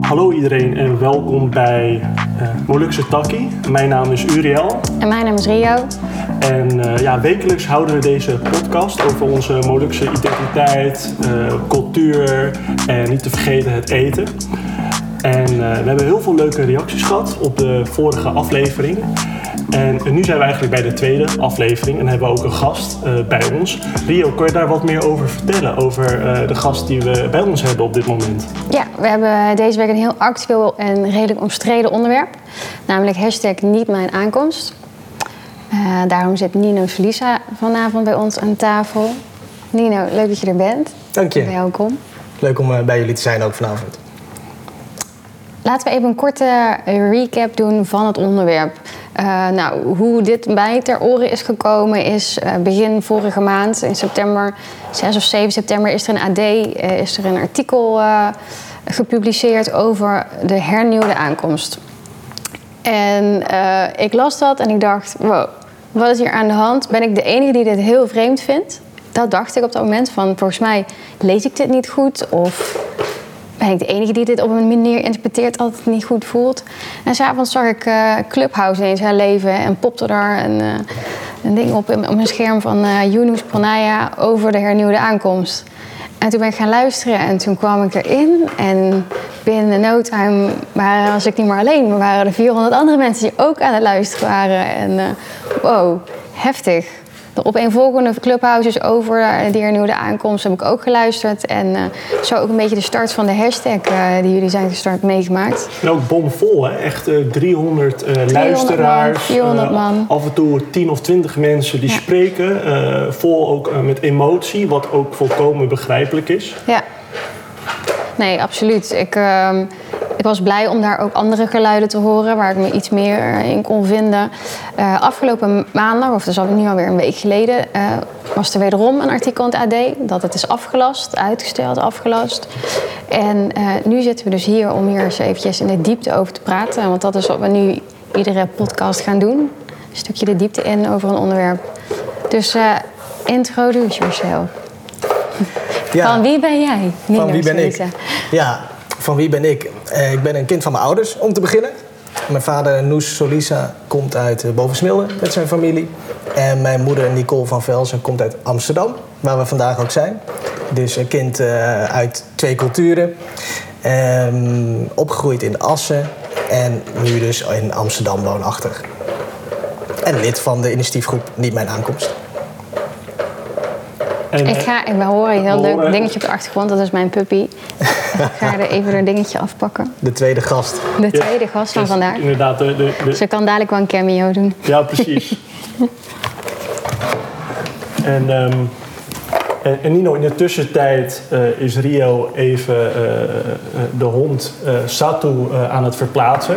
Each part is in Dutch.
Hallo iedereen en welkom bij uh, Molukse Takkie. Mijn naam is Uriel. En mijn naam is Rio. En uh, ja, wekelijks houden we deze podcast over onze Molukse identiteit, uh, cultuur en niet te vergeten het eten. En we hebben heel veel leuke reacties gehad op de vorige aflevering. En nu zijn we eigenlijk bij de tweede aflevering en hebben we ook een gast uh, bij ons. Rio, kun je daar wat meer over vertellen? Over uh, de gast die we bij ons hebben op dit moment? Ja, we hebben deze week een heel actueel en redelijk omstreden onderwerp. Namelijk hashtag niet mijn aankomst. Uh, daarom zit Nino Felisa vanavond bij ons aan tafel. Nino, leuk dat je er bent. Dank je. Welkom. Leuk om bij jullie te zijn ook vanavond. Laten we even een korte recap doen van het onderwerp. Uh, nou, hoe dit mij ter oren is gekomen is uh, begin vorige maand, in september, 6 of 7 september, is er een AD, uh, is er een artikel gepubliceerd over de hernieuwde aankomst. En ik las dat en ik dacht, wow, wat is hier aan de hand? Ben ik de enige die dit heel vreemd vindt? Dat dacht ik op dat moment van, volgens mij lees ik dit niet goed of ben ik de enige die dit op een manier interpreteert het niet goed voelt. En s'avonds zag ik uh, Clubhouse ineens herleven en popte daar een, uh, een ding op, op mijn scherm van uh, Yunus Pranaya over de hernieuwde aankomst. En toen ben ik gaan luisteren en toen kwam ik erin. En binnen no time was ik niet meer alleen, maar waren er 400 andere mensen die ook aan het luisteren waren. En wow, heftig de opeenvolgende clubhouses over die hernieuwde aankomst heb ik ook geluisterd. En uh, zo ook een beetje de start van de hashtag uh, die jullie zijn gestart meegemaakt. En ook bomvol, hè? Echt uh, 300, 300 luisteraars. Man, 400 man. Af en toe 10 of 20 mensen die ja. spreken. vol ook met emotie, wat ook volkomen begrijpelijk is. Ja. Nee, absoluut. Ik, ehm, ik was blij om daar ook andere geluiden te horen waar ik me iets meer in kon vinden. Uh, afgelopen maandag, of dat is nu alweer een week geleden, uh, was er wederom een artikel in het AD dat het is afgelast, uitgesteld, afgelast. En uh, nu zitten we dus hier om hier eens eventjes in de diepte over te praten. Want dat is wat we nu iedere podcast gaan doen. Een stukje de diepte in over een onderwerp. Dus introduce yourself. Ja. Van wie ben jij? Nino Van wie ben ik? Ja, van wie ben ik? Uh, ik ben een kind van mijn ouders, om te beginnen. Mijn vader Noes Solisa komt uit uh, Bovensmilde met zijn familie. En mijn moeder Nicole van Velsen komt uit Amsterdam, waar we vandaag ook zijn. Dus een kind uh, uit twee culturen. Um, opgegroeid in Assen en nu dus in Amsterdam woonachtig. En lid van de initiatiefgroep Niet Mijn Aankomst. En, ik ga, ik hoor een heel leuk dingetje op de achtergrond, dat is mijn puppy. ik ga er even een dingetje afpakken. De tweede gast. De tweede ja, gast van dus vandaag. Inderdaad. De, de, de... Ze kan dadelijk wel een cameo doen. Ja, precies. en, um, en, en, Nino, in de tussentijd uh, is Rio even uh, de hond uh, Satu aan het verplaatsen.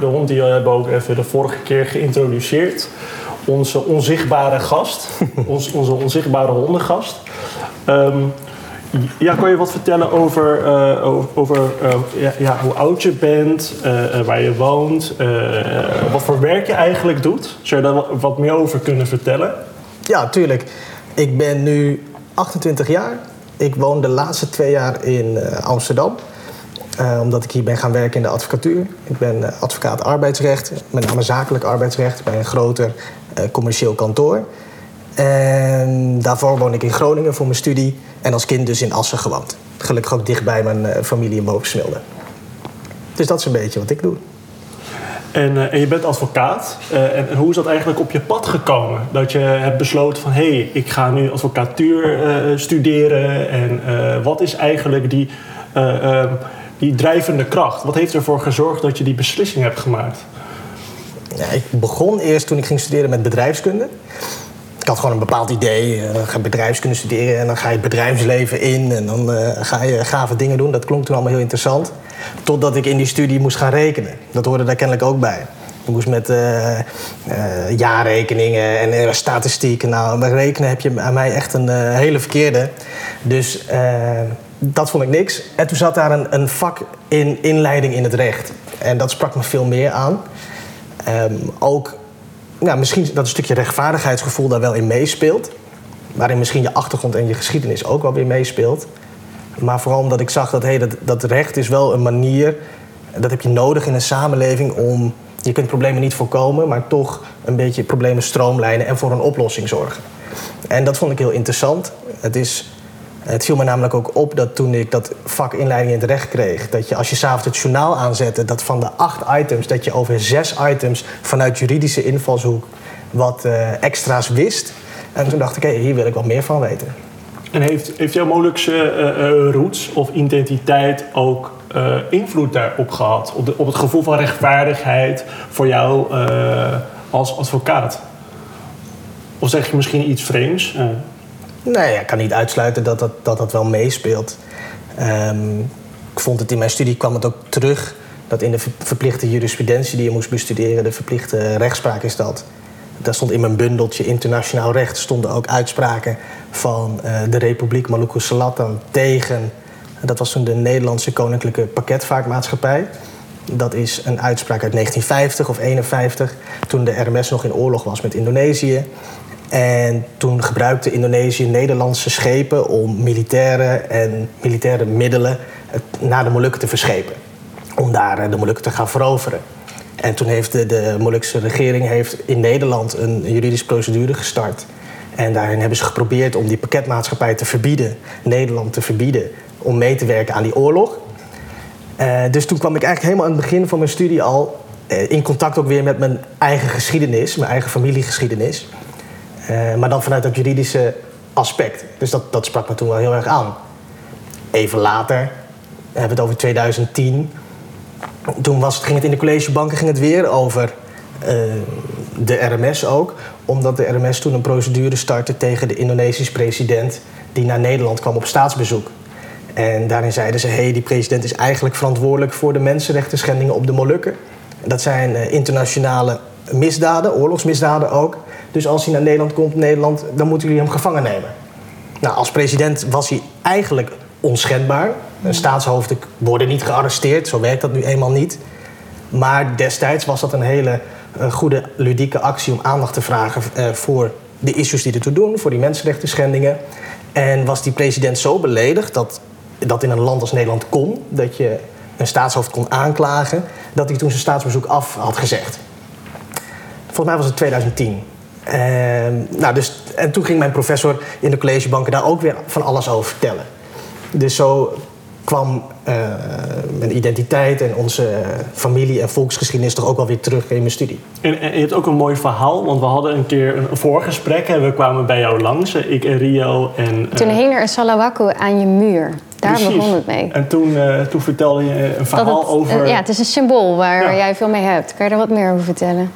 de hond die we hebben ook even de vorige keer geïntroduceerd onze onzichtbare gast, ons, onze onzichtbare hondengast. Um, ja, kan je wat vertellen over, uh, over uh, ja, ja, hoe oud je bent, uh, waar je woont, wat voor werk je eigenlijk doet? Zou je daar wat meer over kunnen vertellen? Ja, tuurlijk. Ik ben nu 28 jaar. Ik woon de laatste twee jaar in Amsterdam. Omdat ik hier ben gaan werken in de advocatuur. Ik ben advocaat arbeidsrecht, met name zakelijk arbeidsrecht bij een groter commercieel kantoor. En daarvoor woon ik in Groningen voor mijn studie. En als kind dus in Assen gewoond. Gelukkig ook dichtbij mijn familie in Bovensmilde. Dus dat is een beetje wat ik doe. En, en je bent advocaat. En, en, hoe is dat eigenlijk op je pad gekomen? Dat je hebt besloten van... hé, hey, ik ga nu advocatuur studeren. En wat is eigenlijk die, die drijvende kracht? Wat heeft ervoor gezorgd dat je die beslissing hebt gemaakt? Ik begon eerst toen ik ging studeren met bedrijfskunde. Ik had gewoon een bepaald idee. Dan ga bedrijfskunde studeren en dan ga je het bedrijfsleven in. En dan uh, ga je gave dingen doen. Dat klonk toen allemaal heel interessant. Totdat ik in die studie moest gaan rekenen. Dat hoorde daar kennelijk ook bij. Je moest met uh, jaarrekeningen en statistieken. Nou, bij rekenen heb je aan mij echt een hele verkeerde. Dus dat vond ik niks. En toen zat daar een, een vak in inleiding in het recht. En dat sprak me veel meer aan. Um, ook, nou, misschien dat een stukje rechtvaardigheidsgevoel daar wel in meespeelt. waarin misschien je achtergrond en je geschiedenis ook wel weer meespeelt. Maar vooral omdat ik zag dat, hey, dat, dat recht is wel een manier, dat heb je nodig in een samenleving om, je kunt problemen niet voorkomen, maar toch een beetje problemen stroomlijnen en voor een oplossing zorgen. En dat vond ik heel interessant. Het, is, het viel me namelijk ook op dat toen ik dat vak inleiding in het recht kreeg, dat je als je s'avonds het journaal aanzette, dat van de acht items, dat je over zes items vanuit juridische invalshoek wat uh, extra's wist. En toen dacht ik, hé, hier wil ik wat meer van weten. En heeft, heeft jouw Molukse uh, roots of identiteit ook invloed daarop gehad? Op, op, het gevoel van rechtvaardigheid voor jou als advocaat? Of zeg je misschien iets vreemds? Nee, ik kan niet uitsluiten dat dat, dat, dat wel meespeelt. Um, ik vond het in mijn studie kwam het ook terug dat in de verplichte jurisprudentie die je moest bestuderen, de verplichte rechtspraak is dat daar stond in mijn bundeltje internationaal recht stonden ook uitspraken van uh, de Republiek Maluku Selatan tegen, dat was toen de Nederlandse Koninklijke Pakketvaartmaatschappij. Dat is een uitspraak uit 1950 of 51, toen de RMS nog in oorlog was met Indonesië. En toen gebruikte Indonesië Nederlandse schepen om militaire en militaire middelen naar de Molukken te verschepen. Om daar eh, de Molukken te gaan veroveren. En toen heeft de, de Molukse regering heeft in Nederland een juridische procedure gestart. En daarin hebben ze geprobeerd om die pakketmaatschappij te verbieden, Nederland te verbieden, om mee te werken aan die oorlog. Uh, dus toen kwam ik eigenlijk helemaal aan het begin van mijn studie al uh, in contact ook weer met mijn eigen geschiedenis, mijn eigen familiegeschiedenis. Uh, maar dan vanuit dat juridische aspect. Dus dat, dat sprak me toen wel heel erg aan. Even later, we hebben het over 2010, toen was, ging het in de collegebanken ging het weer over uh, de RMS ook. Omdat de RMS toen een procedure startte tegen de Indonesische president... die naar Nederland kwam op staatsbezoek. En daarin zeiden ze, hé, hey, die president is eigenlijk verantwoordelijk... voor de mensenrechten schendingen op de Molukken. Dat zijn uh, internationale misdaden, oorlogsmisdaden ook. Dus als hij naar Nederland komt, Nederland, dan moeten jullie hem gevangen nemen. Nou, als president was hij eigenlijk onschendbaar. Staatshoofden worden niet gearresteerd, zo werkt dat nu eenmaal niet. Maar destijds was dat een hele uh, goede ludieke actie om aandacht te vragen uh, voor de issues die ertoe doen, voor die mensenrechten schendingen. En was die president zo beledigd dat dat in een land als Nederland kon, dat je een staatshoofd kon aanklagen, dat hij toen zijn staatsbezoek af had gezegd. Volgens mij was het 2010. En, nou, dus, en toen ging mijn professor in de collegebanken daar ook weer van alles over vertellen. Dus zo kwam uh, mijn identiteit en onze familie en volksgeschiedenis toch ook wel weer terug in mijn studie. En, en, je hebt ook een mooi verhaal, want we hadden een keer een voorgesprek en we kwamen bij jou langs, ik en Rio. En, toen hing er een salawaku aan je muur. Daar Precies. begon het mee. En toen, uh, toen vertelde je een verhaal het, over. ja, het is een symbool waar ja. jij veel mee hebt. Kan je daar wat meer over vertellen?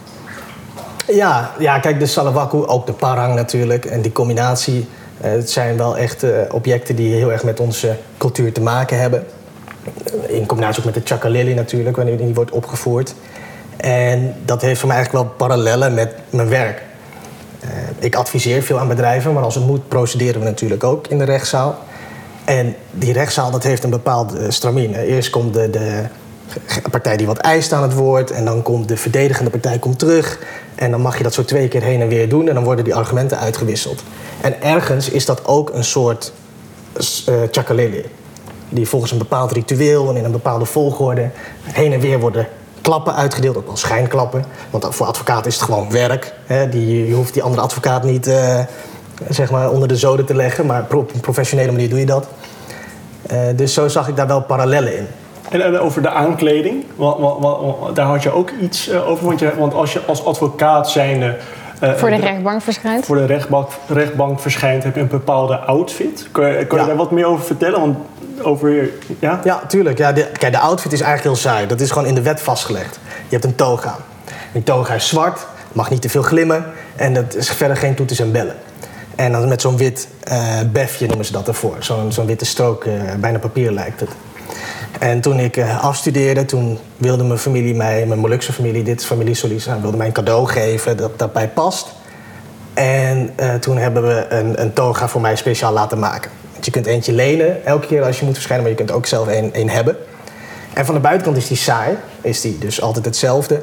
Ja, ja kijk, de salawaku, ook de parang natuurlijk. En die combinatie uh, het zijn wel echt uh, objecten die heel erg met onze cultuur te maken hebben. In combinatie ook met de chakalili natuurlijk, wanneer die wordt opgevoerd. En dat heeft voor mij eigenlijk wel parallellen met mijn werk. Uh, ik adviseer veel aan bedrijven, maar als het moet procederen we natuurlijk ook in de rechtszaal. En die rechtszaal dat heeft een bepaalde stramien. Eerst komt de, de partij die wat eist aan het woord. En dan komt de verdedigende partij komt terug. En dan mag je dat zo twee keer heen en weer doen. En dan worden die argumenten uitgewisseld. En ergens is dat ook een soort uh. Die volgens een bepaald ritueel en in een bepaalde volgorde heen en weer worden klappen uitgedeeld, ook wel schijnklappen. Want voor advocaten is het gewoon werk. Hè? Die, je hoeft die andere advocaat niet uh, zeg maar onder de zoden te leggen, maar op een professionele manier doe je dat. Uh, dus zo zag ik daar wel parallellen in. En, over de aankleding, want, want, want, daar had je ook iets over. Want, je, want als je als advocaat zijnde uh, voor de rechtbank verschijnt? Voor de rechtbank, rechtbank verschijnt heb je een bepaalde outfit. Kun je, kun je ja. daar wat meer over vertellen? Want over, ja? ja, tuurlijk. Ja, de, kijk, de outfit is eigenlijk heel saai. Dat is gewoon in de wet vastgelegd. Je hebt een toga. Die toga is zwart, mag niet te veel glimmen en dat is verder geen toeters en bellen. En dan met zo'n wit uh, befje noemen ze dat ervoor. Zo'n zo'n witte strook, uh, bijna papier lijkt het. En toen ik uh, afstudeerde, toen wilde mijn familie mij, mijn Molukse familie, dit familie Solisa, wilde mij een cadeau geven dat daarbij past. En uh, toen hebben we een, een, toga voor mij speciaal laten maken. Want je kunt eentje lenen elke keer als je moet verschijnen, maar je kunt ook zelf een, hebben. En van de buitenkant is die saai, is die dus altijd hetzelfde.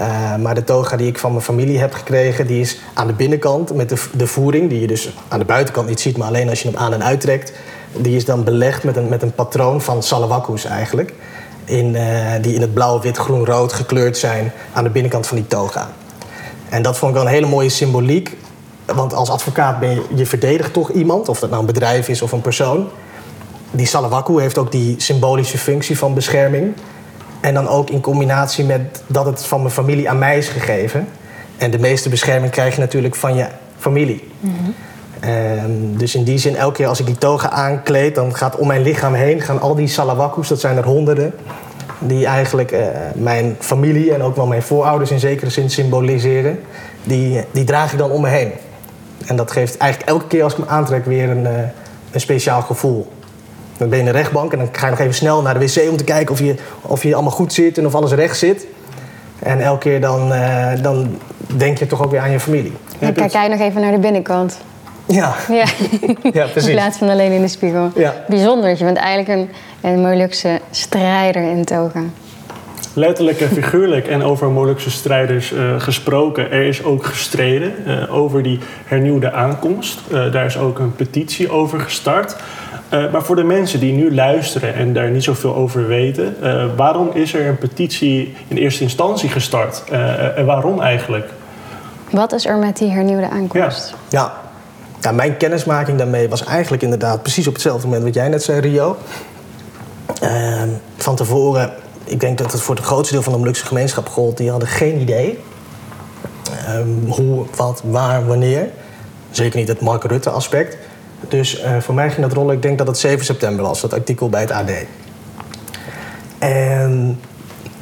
Uh, maar de toga die ik van mijn familie heb gekregen, die is aan de binnenkant met de, de voering, die je dus aan de buitenkant niet ziet, maar alleen als je hem aan en uittrekt. Die is dan belegd met een, met een patroon van salawakus eigenlijk. In, uh, die in het blauw, wit, groen, rood gekleurd zijn aan de binnenkant van die toga. En dat vond ik wel een hele mooie symboliek. Want als advocaat ben je, je verdedigt toch iemand, of dat nou een bedrijf is of een persoon. Die salawaku heeft ook die symbolische functie van bescherming. En dan ook in combinatie met dat het van mijn familie aan mij is gegeven. En de meeste bescherming krijg je natuurlijk van je familie. Mm dus in die zin, elke keer als ik die toga aankleed, dan gaat om mijn lichaam heen gaan al die salawakus, dat zijn er honderden, die eigenlijk uh, mijn familie en ook wel mijn voorouders in zekere zin symboliseren, die, die draag ik dan om me heen. En dat geeft eigenlijk elke keer als ik me aantrek weer een, uh, een speciaal gevoel. Dan ben je in de rechtbank en dan ga je nog even snel naar de wc om te kijken of je, of je allemaal goed zit en of alles recht zit. En elke keer dan, uh, dan denk je toch ook weer aan je familie. Dan kijk jij nog even naar de binnenkant. Ja. Ja, ja precies. In plaats van alleen in de spiegel. Ja. Bijzonder, je bent eigenlijk een, een Molukse strijder in toga. Letterlijk en figuurlijk en over Molukse strijders uh, gesproken. Er is ook gestreden uh, over die hernieuwde aankomst. Uh, daar is ook een petitie over gestart. Uh, maar voor de mensen die nu luisteren en daar niet zoveel over weten, uh, waarom is er een petitie in eerste instantie gestart? Uh, en waarom eigenlijk? Wat is er met die hernieuwde aankomst? Ja. ja. Mijn kennismaking daarmee was eigenlijk inderdaad precies op hetzelfde moment wat jij net zei, Rio. Ehm, van tevoren, ik denk dat het voor het grootste deel van de Molukse gemeenschap gold, die hadden geen idee. Ehm, hoe, wat, waar, wanneer. Zeker niet het Mark Rutte aspect. Dus uh, voor mij ging dat rollen, ik denk dat het 7 september was, dat artikel bij het AD. En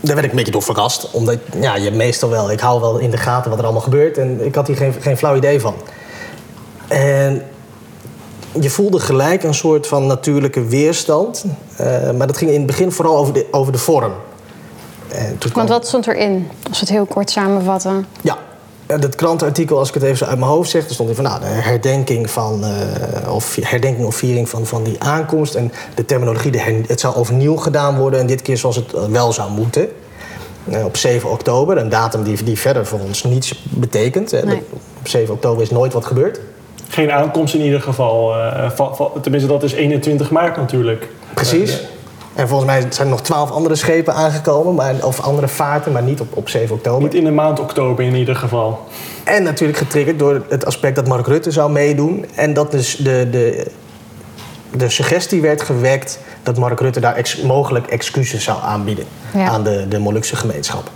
daar werd ik een beetje door verrast, omdat ja, je meestal wel, ik hou wel in de gaten wat er allemaal gebeurt en ik had hier geen, geen flauw idee van. En je voelde gelijk een soort van natuurlijke weerstand, uh, maar dat ging in het begin vooral over de, over de vorm. Want wat stond erin, als we het heel kort samenvatten? Ja, dat krantenartikel, als ik het even zo uit mijn hoofd zeg, er stond in van nou, de herdenking van, uh, of herdenking of viering van, van die aankomst. En de terminologie, de her, het zou overnieuw gedaan worden en dit keer zoals het wel zou moeten. Uh, op 7 oktober, een datum die, die verder voor ons niets betekent. Nee. Op 7 oktober is nooit wat gebeurd. Geen aankomst in ieder geval. Uh, va, va, tenminste, dat is 21 maart natuurlijk. Precies. En volgens mij zijn er nog twaalf andere schepen aangekomen, maar, of andere vaarten, maar niet op, op 7 oktober. Niet in de maand oktober in ieder geval. En natuurlijk getriggerd door het aspect dat Mark Rutte zou meedoen. En dat dus de, de, de suggestie werd gewekt dat Mark Rutte daar ex, mogelijk excuses zou aanbieden ja. aan de, de Molukse gemeenschap.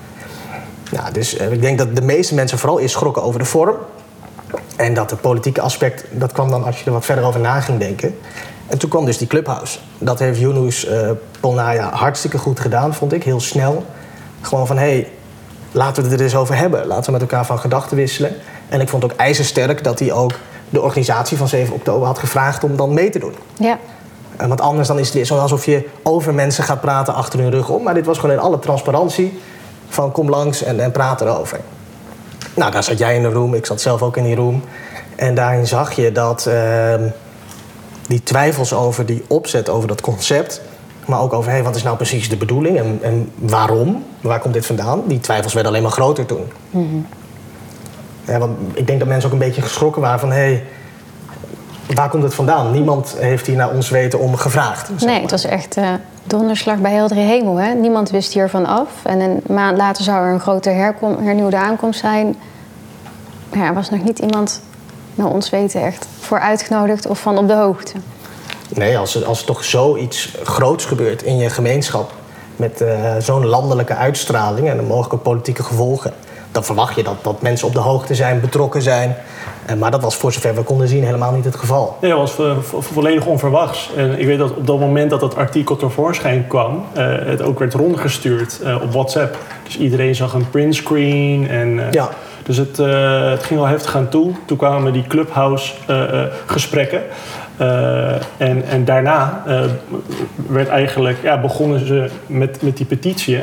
Nou, dus ik denk dat de meeste mensen vooral eerst schrokken over de vorm. En dat het politieke aspect, dat kwam dan als je er wat verder over na ging denken. En toen kwam dus die Clubhouse. Dat heeft Yunus uh, Polnaya hartstikke goed gedaan, vond ik. Heel snel. Gewoon van, hé, hey, laten we het er eens over hebben. Laten we met elkaar van gedachten wisselen. En ik vond ook ijzersterk dat hij ook de organisatie van 7 oktober had gevraagd om dan mee te doen. Ja. Want anders dan is het zo alsof je over mensen gaat praten achter hun rug om. Maar dit was gewoon in alle transparantie van kom langs en, en praat erover. Nou, daar zat jij in de room, ik zat zelf ook in die room. En daarin zag je dat... Uh, die twijfels over die opzet, over dat concept. Maar ook over hey, wat is nou precies de bedoeling en, en waarom? Waar komt dit vandaan? Die twijfels werden alleen maar groter toen. Mm-hmm. Ja, want ik denk dat mensen ook een beetje geschrokken waren van... Hey, waar komt het vandaan? Niemand heeft hier naar ons weten om gevraagd. Nee, maar. het was echt uh, donderslag bij heldere hemel. Hè? Niemand wist hiervan af. En een maand later zou er een grote hernieuwde aankomst zijn. Ja, er was nog niet iemand naar ons weten echt voor uitgenodigd of van op de hoogte? Nee, als er, als er toch zoiets groots gebeurt in je gemeenschap met uh, zo'n landelijke uitstraling en de mogelijke politieke gevolgen, dan verwacht je dat, dat mensen op de hoogte zijn, betrokken zijn. Uh, maar dat was voor zover we konden zien helemaal niet het geval. Nee, dat was vo vo volledig onverwachts. En ik weet dat op dat moment dat dat artikel tevoorschijn kwam, uh, het ook werd rondgestuurd op WhatsApp. Dus iedereen zag een printscreen en ja. Dus het, het, ging al heftig aan toe. Toen kwamen die Clubhouse-gesprekken. Uh, uh, en, en daarna werd eigenlijk, ja, begonnen ze met, met die petitie.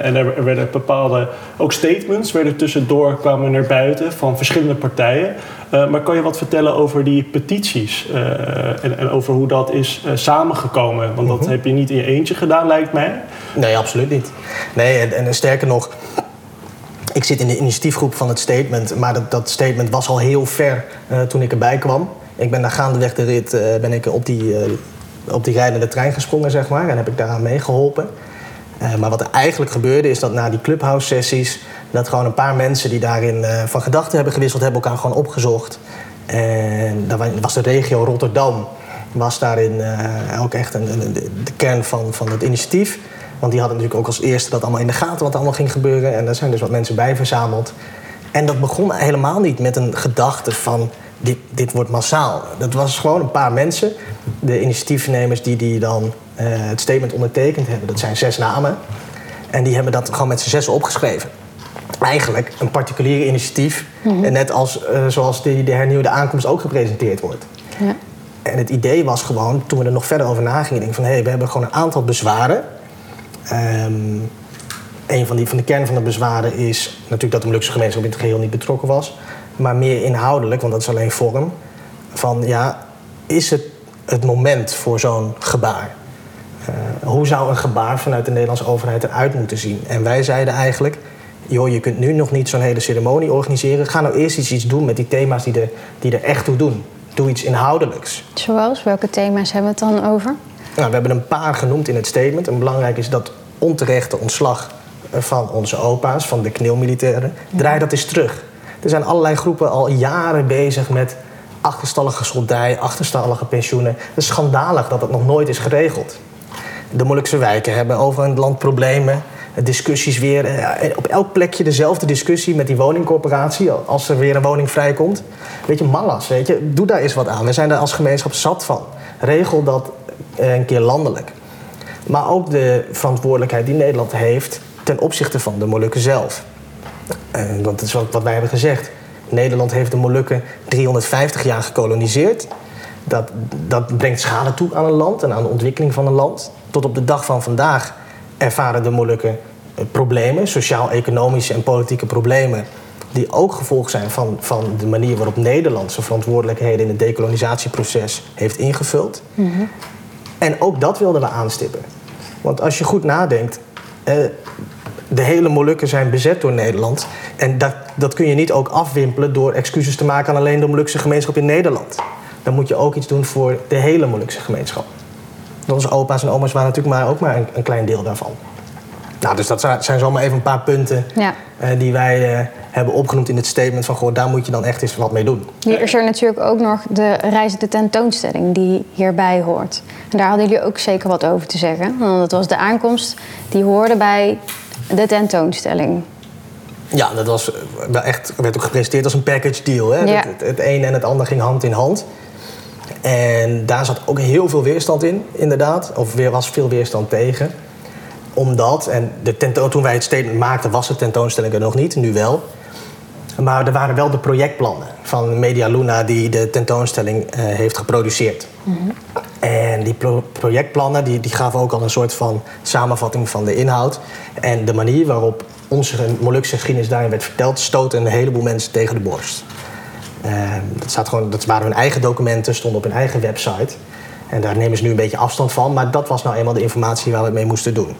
en er werden bepaalde, ook statements werden tussendoor kwamen naar buiten van verschillende partijen. maar kan je wat vertellen over die petities en, en, over hoe dat is samengekomen? Want dat mm -hmm. heb je niet in je eentje gedaan, lijkt mij. Nee, absoluut niet. Nee, en, en sterker nog, Ik zit in de initiatiefgroep van het statement, maar dat, dat statement was al heel ver toen ik erbij kwam. Ik ben daar gaandeweg de rit uh, ben ik op, die, uh, op die rijdende trein gesprongen, zeg maar, en heb ik daaraan meegeholpen. maar wat er eigenlijk gebeurde is dat na die clubhouse-sessies... dat gewoon een paar mensen die daarin van gedachten hebben gewisseld... hebben elkaar gewoon opgezocht. En dat was de regio Rotterdam was daarin ook echt een, de kern van, van het initiatief... Want die hadden natuurlijk ook als eerste dat allemaal in de gaten wat allemaal ging gebeuren. En daar zijn dus wat mensen bij verzameld. En dat begon helemaal niet met een gedachte van dit, dit wordt massaal. Dat was gewoon een paar mensen, de initiatiefnemers die, die dan uh, het statement ondertekend hebben. Dat zijn zes namen. En die hebben dat gewoon met z'n zessen opgeschreven. Eigenlijk een particulier initiatief. Mm -hmm. Net als uh, zoals die, de hernieuwde aankomst ook gepresenteerd wordt. Ja. En het idee was gewoon, toen we er nog verder over nagingen, denk van hé, hey, we hebben gewoon een aantal bezwaren Um, een van, die, van de kern van de bezwaren is natuurlijk dat de Molukse gemeenschap in het geheel niet betrokken was. Maar meer inhoudelijk, want dat is alleen vorm. Van ja, is het het moment voor zo'n gebaar? Uh, hoe zou een gebaar vanuit de Nederlandse overheid eruit moeten zien? En wij zeiden eigenlijk, joh, je kunt nu nog niet zo'n hele ceremonie organiseren. Ga nou eerst iets, iets doen met die thema's die er, die er echt toe doen. Doe iets inhoudelijks. Zoals? Welke thema's hebben we het dan over? Nou, we hebben een paar genoemd in het statement. En belangrijk is dat onterechte ontslag van onze opa's, van de kneelmilitairen. Draai dat eens terug. Er zijn allerlei groepen al jaren bezig met achterstallige soldij, achterstallige pensioenen. Het is schandalig dat dat nog nooit is geregeld. De Molukse wijken hebben over een land problemen. Discussies weer. Eh, op elk plekje dezelfde discussie met die woningcorporatie. Als er weer een woning vrijkomt. Weet je, mallas, weet je. Doe daar eens wat aan. We zijn daar als gemeenschap zat van. Regel dat een keer landelijk. Maar ook de verantwoordelijkheid die Nederland heeft ten opzichte van de Molukken zelf. En dat is wat wij hebben gezegd. Nederland heeft de Molukken 350 jaar gekoloniseerd. Dat, dat brengt schade toe aan een land en aan de ontwikkeling van een land. Tot op de dag van vandaag ervaren de Molukken eh, problemen, sociaal-economische en politieke problemen, die ook gevolg zijn van, van de manier waarop Nederland zijn verantwoordelijkheden in het decolonisatieproces heeft ingevuld. Mm En ook dat wilden we aanstippen. Want als je goed nadenkt, eh, de hele Molukken zijn bezet door Nederland. En dat, dat kun je niet ook afwimpelen door excuses te maken aan alleen de Molukse gemeenschap in Nederland. Dan moet je ook iets doen voor de hele Molukse gemeenschap. Onze opa's en oma's waren natuurlijk maar ook maar een, een klein deel daarvan. Nou, dus dat zijn zomaar even een paar punten ja. uh, die wij uh, hebben opgenoemd in het statement van goh, daar moet je dan echt eens wat mee doen. Hier is er natuurlijk ook nog de reizende tentoonstelling die hierbij hoort. En daar hadden jullie ook zeker wat over te zeggen. Want dat was de aankomst die hoorde bij de tentoonstelling. Ja, dat was wel echt, werd ook gepresenteerd als een package deal. Hè? Ja. Het, het, het een en het ander ging hand in hand. En daar zat ook heel veel weerstand in, inderdaad. Of er was veel weerstand tegen omdat, en de tentoon, toen wij het statement maakten, was de tentoonstelling er nog niet, nu wel. Maar er waren wel de projectplannen van Media Luna die de tentoonstelling uh, heeft geproduceerd. Mm -hmm. En die pro projectplannen die, die gaven ook al een soort van samenvatting van de inhoud. En de manier waarop onze Molukse geschiedenis daarin werd verteld, stootte een heleboel mensen tegen de borst. Uh, dat, gewoon, dat waren hun eigen documenten, stonden op hun eigen website. En daar nemen ze nu een beetje afstand van, maar dat was nou eenmaal de informatie waar we het mee moesten doen.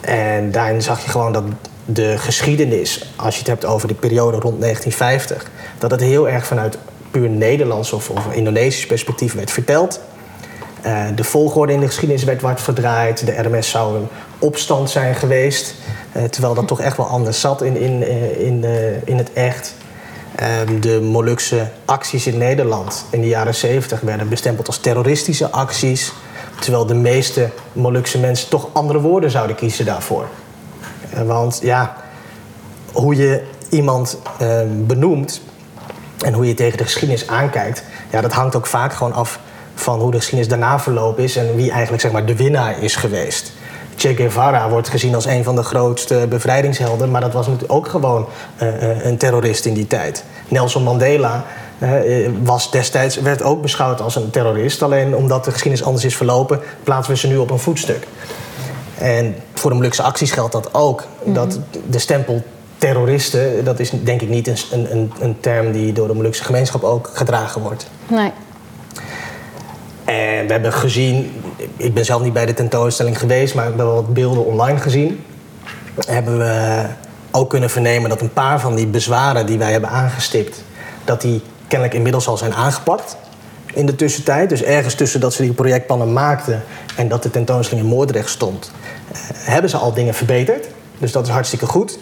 En daarin zag je gewoon dat de geschiedenis, als je het hebt over de periode rond 1950, dat het heel erg vanuit puur Nederlands of, of Indonesisch perspectief werd verteld. Uh, de volgorde in de geschiedenis werd wat verdraaid. De RMS zou een opstand zijn geweest. Uh, terwijl dat toch echt wel anders zat in, in, uh, in, in het echt. Ehm, de Molukse acties in Nederland in de jaren 70 werden bestempeld als terroristische acties. Terwijl de meeste Molukse mensen toch andere woorden zouden kiezen daarvoor. Eh, want ja, hoe je iemand uh, benoemt en hoe je tegen de geschiedenis aankijkt, ja, dat hangt ook vaak gewoon af van hoe de geschiedenis daarna verlopen is en wie eigenlijk zeg maar, de winnaar is geweest. Che Guevara wordt gezien als een van de grootste bevrijdingshelden, maar dat was natuurlijk ook gewoon uh, een terrorist in die tijd. Nelson Mandela uh, was destijds, werd ook beschouwd als een terrorist. Alleen omdat de geschiedenis anders is verlopen, plaatsen we ze nu op een voetstuk. En voor de Molukse acties geldt dat ook. -hmm. Dat de stempel terroristen, dat is denk ik niet een, een, een term die door de Molukse gemeenschap ook gedragen wordt. Nee. En we hebben gezien, ik ben zelf niet bij de tentoonstelling geweest, maar we hebben wat beelden online gezien. Hebben we ook kunnen vernemen dat een paar van die bezwaren die wij hebben aangestipt, dat die kennelijk inmiddels al zijn aangepakt in de tussentijd. Dus ergens tussen dat ze die projectplannen maakten en dat de tentoonstelling in Moordrecht stond, eh, hebben ze al dingen verbeterd. Dus dat is hartstikke goed.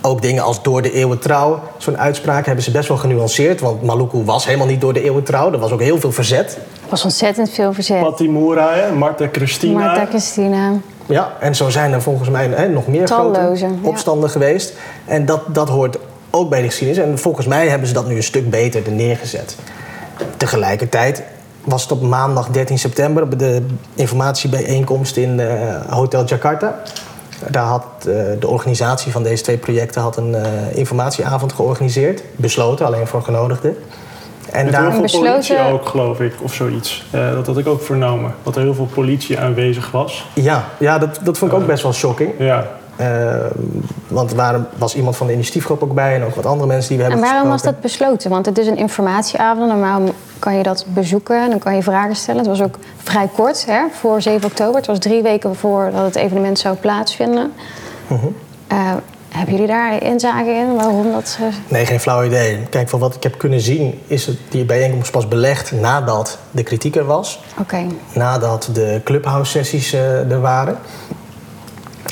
Ook dingen als door de eeuwen trouw, zo'n uitspraak hebben ze best wel genuanceerd. Want Maluku was helemaal niet door de eeuwen trouw. Er was ook heel veel verzet. Er was ontzettend veel verzet. Patimura, hè, Marta Christina. Marta Christina. Ja, en zo zijn er volgens mij hè, nog meer Talloze, grote ja. opstanden geweest. En dat, dat hoort ook bij de geschiedenis. En volgens mij hebben ze dat nu een stuk beter er neergezet. Tegelijkertijd was het op maandag 13 september op de informatiebijeenkomst in eh, Hotel Jakarta. Daar had eh, de organisatie van deze twee projecten had een eh, informatieavond georganiseerd. Besloten, alleen voor genodigden. En Met daar, heel veel besloten- politie ook, geloof ik, of zoiets. Eh, dat had ik ook vernomen. Dat er heel veel politie aanwezig was. ja, ja dat, dat vond ik ook best wel shocking. Ja. Eh, want er was iemand van de initiatiefgroep ook bij en ook wat andere mensen die we En hebben waarom was dat besloten? Want het is een informatieavond. Normaal kan je dat bezoeken. Dan kan je vragen stellen. Het was ook vrij kort hè, voor 7 oktober. Het was drie weken voordat het evenement zou plaatsvinden. Mhm. Eh, hebben jullie daar inzage in? Waarom dat... eh, Nee, geen flauw idee. Kijk, van wat ik heb kunnen zien is het, die bijeenkomst pas belegd nadat de kritiek er was. Oké. Nadat de clubhouse-sessies eh, er waren.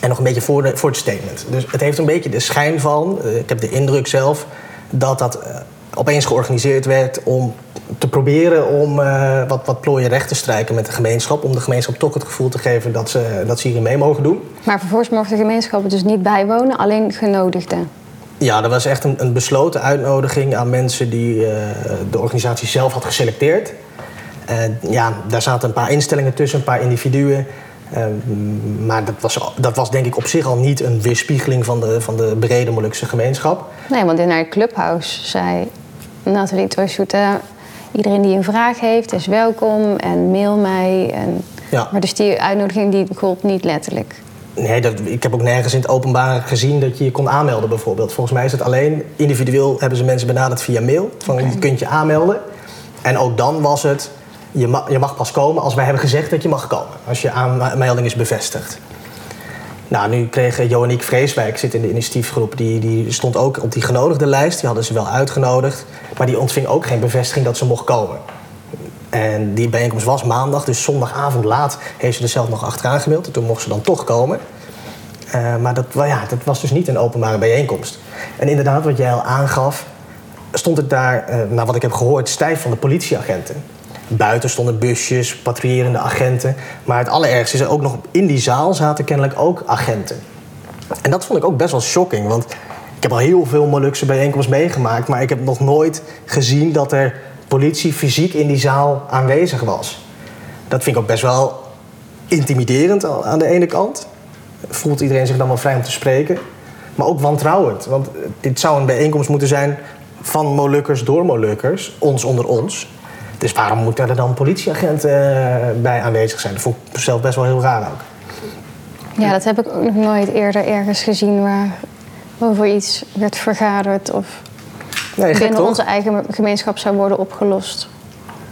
En nog een beetje voor, de, voor het statement. Dus het heeft een beetje de schijn van, eh, ik heb de indruk zelf, dat dat eh, opeens georganiseerd werd om te proberen om eh, wat, wat plooien recht te strijken met de gemeenschap. Om de gemeenschap toch het gevoel te geven dat ze, dat ze hierin mee mogen doen. Maar vervolgens mocht de gemeenschap dus niet bijwonen. Alleen genodigden. Ja, dat was echt een, een besloten uitnodiging aan mensen die eh, de organisatie zelf had geselecteerd. En ja, daar zaten een paar instellingen tussen, een paar individuen. Eh, maar dat was, dat was denk ik op zich al niet een weerspiegeling van de, van de brede Molukse gemeenschap. Nee, want in haar clubhouse zei Nathalie Toyshoete... iedereen die een vraag heeft is welkom en mail mij. En... Ja. Maar dus die uitnodiging die gold niet letterlijk. Nee, dat, ik heb ook nergens in het openbaar gezien dat je je kon aanmelden bijvoorbeeld. Volgens mij is het alleen individueel hebben ze mensen benaderd via mail. Van je kunt je aanmelden. En ook dan was het, je mag, je mag pas komen als wij hebben gezegd dat je mag komen. Als je aanmelding is bevestigd. Nou, nu kreeg Joaniek Vreeswijk, zit in de initiatiefgroep, die, die stond ook op die genodigde lijst. Die hadden ze wel uitgenodigd. Maar die ontving ook geen bevestiging dat ze mocht komen. En die bijeenkomst was maandag, dus zondagavond laat heeft ze er zelf nog achteraan gemaild. En toen mocht ze dan toch komen. Eh, maar dat, ja, was dus niet een openbare bijeenkomst. En inderdaad, wat jij al aangaf, stond het daar, eh, naar wat ik heb gehoord, stijf van de politieagenten. Buiten stonden busjes, patrouillerende agenten. Maar het allerergste is ook nog in die zaal zaten kennelijk ook agenten. En dat vond ik ook best wel shocking, want ik heb al heel veel Molukse bijeenkomsten meegemaakt, maar ik heb nog nooit gezien dat er politie fysiek in die zaal aanwezig was. Dat vind ik ook best wel intimiderend aan aan de ene kant. Voelt iedereen zich dan wel vrij om te spreken. Maar ook wantrouwend. Want dit zou een bijeenkomst moeten zijn van Molukkers door Molukkers, ons onder ons. Dus waarom moeten er dan politieagenten eh, bij aanwezig zijn? Dat vond ik zelf best wel heel raar ook. Ja, dat heb ik ook nog nooit eerder ergens gezien waar over iets werd vergaderd of Nee, binnen onze eigen gemeenschap zou worden opgelost.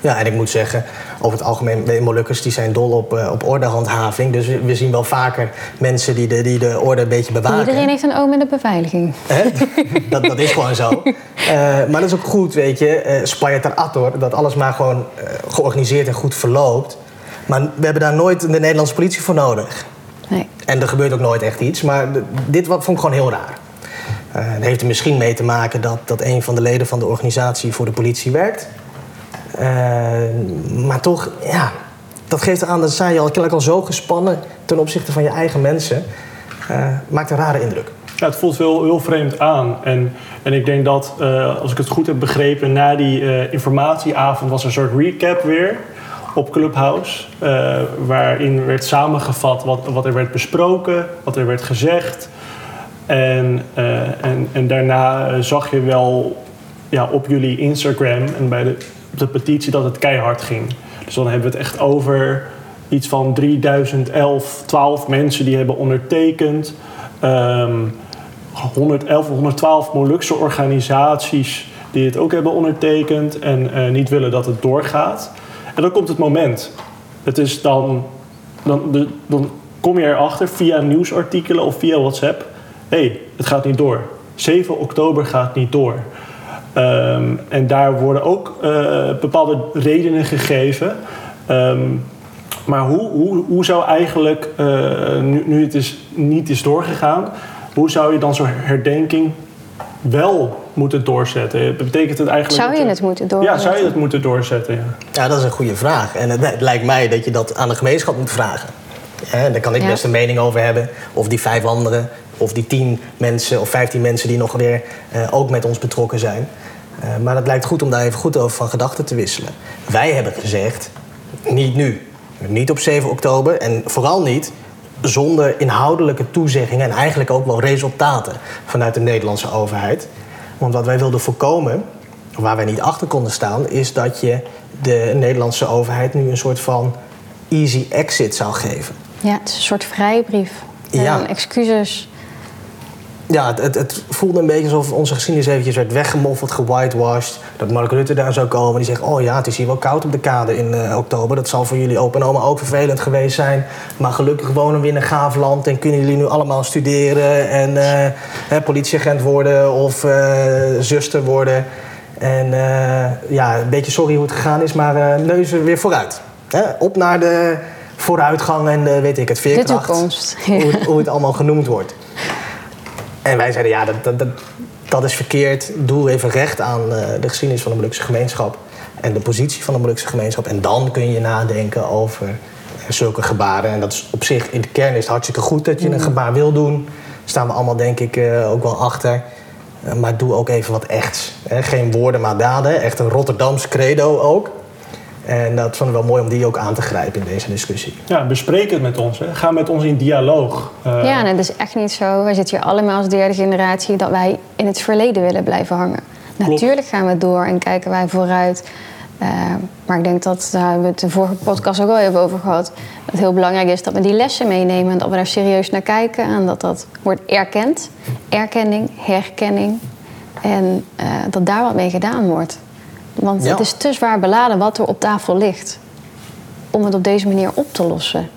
Ja, en ik moet zeggen, over het algemeen, we Molukkers die zijn dol op, eh, op ordehandhaving. Dus we, we zien wel vaker mensen die de, die de orde een beetje bewaken. Iedereen heeft een oom met de beveiliging. Hè? dat, dat is gewoon zo. Eh, maar dat is ook goed, weet je. eh Spanje ter Attor, dat alles maar gewoon eh, georganiseerd en goed verloopt. Maar we hebben daar nooit de Nederlandse politie voor nodig. Nee. En er gebeurt ook nooit echt iets. Maar dit wat, vond ik gewoon heel raar. Eh het heeft er misschien mee te maken dat, dat een van de leden van de organisatie voor de politie werkt. Eh, maar toch, ja, dat geeft aan dat zij al kennelijk al zo gespannen ten opzichte van je eigen mensen. Eh, maakt een rare indruk. Ja, het voelt heel, heel vreemd aan. En, en ik denk dat, eh, als ik het goed heb begrepen, na die informatieavond was er een soort recap weer op Clubhouse. waarin werd samengevat wat, wat er werd besproken, wat er werd gezegd. En, en, en daarna zag je wel ja, op jullie Instagram en bij de, de petitie dat het keihard ging. Dus dan hebben we het echt over iets van 3011, 12 mensen die hebben ondertekend. Ehm 111 of 112 Molukse organisaties die het ook hebben ondertekend en eh, niet willen dat het doorgaat. En dan komt het moment. Het is dan, dan, dan kom je erachter via nieuwsartikelen of via WhatsApp hé, hey, het gaat niet door. 7 oktober gaat niet door. Ehm, en daar worden ook uh, bepaalde redenen gegeven. Um, maar hoe, hoe, hoe zou eigenlijk, uh, nu, nu het is, niet is doorgegaan, hoe zou je dan zo'n herdenking wel moeten doorzetten? Betekent het eigenlijk... Zou je het moeten doorzetten? Ja, zou je het moeten doorzetten, ja. Ja, dat is een goede vraag. En het, het lijkt mij dat je dat aan de gemeenschap moet vragen. Ja, daar kan ik best een mening over hebben. Of die vijf anderen, of die tien mensen of vijftien mensen die nog weer uh, ook met ons betrokken zijn. Uh, maar het lijkt goed om daar even goed over van gedachten te wisselen. Wij hebben gezegd, niet nu. Niet op 7 oktober en vooral niet zonder inhoudelijke toezeggingen en eigenlijk ook wel resultaten vanuit de Nederlandse overheid. Want wat wij wilden voorkomen, waar wij niet achter konden staan, is dat je de Nederlandse overheid nu een soort van easy exit zou geven. Ja, het is een soort vrijbrief. Ja. excuses ja, het, het, voelde een beetje alsof onze geschiedenis eventjes werd weggemoffeld, gewhitewashed. Dat Mark Rutte daar zou komen. Die zegt, oh ja, het is hier wel koud op de kade in uh, oktober. Dat zal voor jullie open en oma ook vervelend geweest zijn. Maar gelukkig wonen we in een gaaf land en kunnen jullie nu allemaal studeren... en uh, politieagent worden of uh, zuster worden. En ja, een beetje sorry hoe het gegaan is, maar neuzen weer vooruit. Hè? Op naar de vooruitgang en weet ik het, veerkracht. De toekomst. Hoe, hoe het allemaal genoemd wordt. En wij zeiden, ja, dat, dat, dat, is verkeerd. Doe even recht aan uh, de geschiedenis van de Molukse gemeenschap en de positie van de Molukse gemeenschap. En dan kun je nadenken over uh, zulke gebaren. En dat is op zich, in de kern is het hartstikke goed dat je een mm. gebaar wil doen. Daar staan we allemaal, denk ik, uh, ook wel achter. maar doe ook even wat echts. Hè? Geen woorden, maar daden. Echt een Rotterdams credo ook. En dat vonden we wel mooi om die ook aan te grijpen in deze discussie. Ja, bespreek het met ons. Hè. Ga met ons in dialoog. Uh... Ja, en het is echt niet zo. Wij zitten hier allemaal als derde generatie dat wij in het verleden willen blijven hangen. Natuurlijk gaan we door en kijken wij vooruit. Uh, maar ik denk dat, daar hebben we het de vorige podcast ook al even over gehad. Dat het heel belangrijk is dat we die lessen meenemen en dat we daar serieus naar kijken. En dat dat wordt erkend. Erkenning, herkenning. En uh, dat daar wat mee gedaan wordt. Want het is te zwaar beladen wat er op tafel ligt. Om het op deze manier op te lossen.